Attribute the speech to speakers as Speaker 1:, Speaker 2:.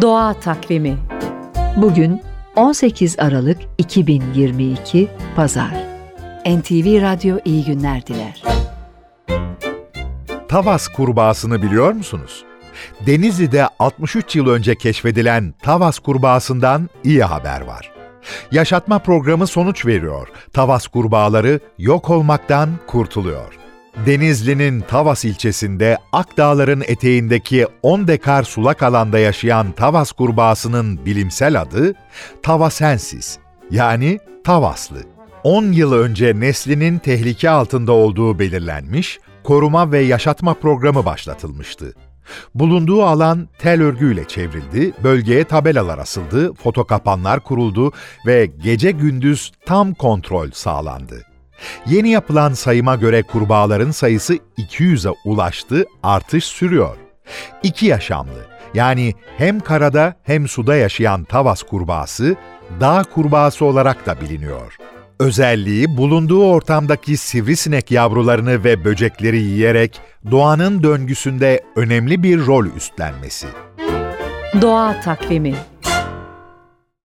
Speaker 1: Doğa Takvimi
Speaker 2: Bugün 18 Aralık 2022 Pazar. NTV Radyo iyi günler diler.
Speaker 3: Tavas kurbağasını biliyor musunuz? Denizli'de 63 yıl önce keşfedilen Tavas kurbağasından iyi haber var. Yaşatma programı sonuç veriyor. Tavas kurbağaları yok olmaktan kurtuluyor. Denizli'nin Tavas ilçesinde Akdağların eteğindeki 10 dekar sulak alanda yaşayan Tavas kurbağasının bilimsel adı Tavasensis yani Tavaslı. 10 yıl önce neslinin tehlike altında olduğu belirlenmiş, koruma ve yaşatma programı başlatılmıştı. Bulunduğu alan tel örgüyle çevrildi, bölgeye tabelalar asıldı, fotokapanlar kuruldu ve gece gündüz tam kontrol sağlandı. Yeni yapılan sayıma göre kurbağaların sayısı 200'e ulaştı, artış sürüyor. İki yaşamlı, yani hem karada hem suda yaşayan tavas kurbağası, dağ kurbağası olarak da biliniyor. Özelliği bulunduğu ortamdaki sivrisinek yavrularını ve böcekleri yiyerek doğanın döngüsünde önemli bir rol üstlenmesi.
Speaker 1: Doğa Takvimi